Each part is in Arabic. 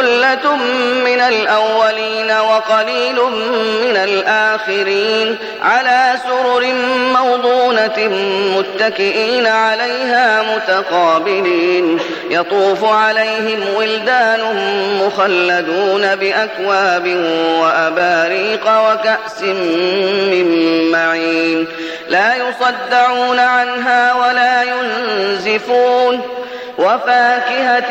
ثلة من الأولين وقليل من الآخرين على سرر موضونة متكئين عليها متقابلين. يطوف عليهم ولدان مخلدون بأكواب وأباريق وكأس من معين. لا يصدعون عنها ولا ينزفون. وفاكهة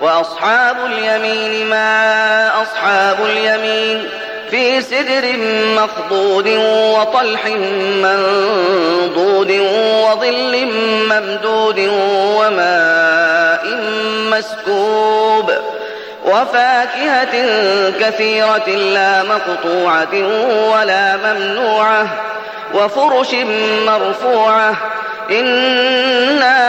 وأصحاب اليمين ما أصحاب اليمين في سدر مخضود وطلح منضود وظل ممدود وماء مسكوب وفاكهة كثيرة لا مقطوعة ولا ممنوعة وفرش مرفوعة إنا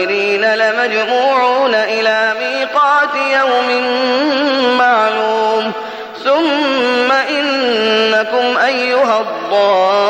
والآخرين لمجموعون إلى ميقات يوم معلوم. ثم إنكم أيها الضالون.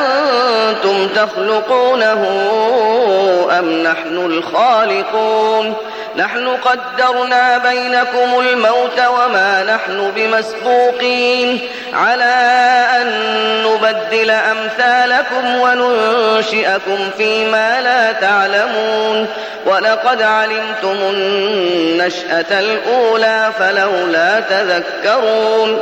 تخلقونه أم نحن الخالقون نحن قدرنا بينكم الموت وما نحن بمسبوقين على أن نبدل أمثالكم وننشئكم فيما لا تعلمون ولقد علمتم النشأة الأولى فلولا تذكرون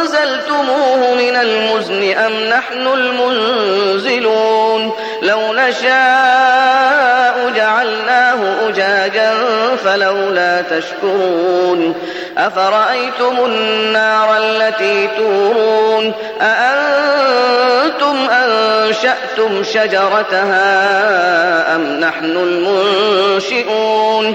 أنزلتموه من المزن أم نحن المنزلون؟ لو نشاء فجعلناه أجاجا فلولا تشكرون. أفرأيتم النار التي تورون؟ أأنتم أنشأتم شجرتها أم نحن المنشئون؟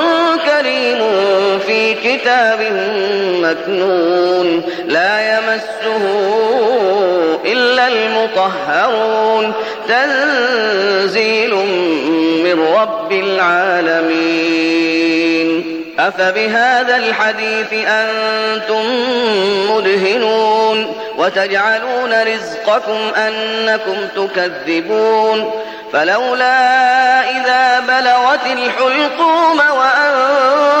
كتاب مكنون لا يمسه إلا المطهرون. تنزيل من رب العالمين. أفبهذا الحديث أنتم مدهنون. وتجعلون رزقكم أنكم تكذبون. فلولا إذا بلغت الحلقوم وأنتم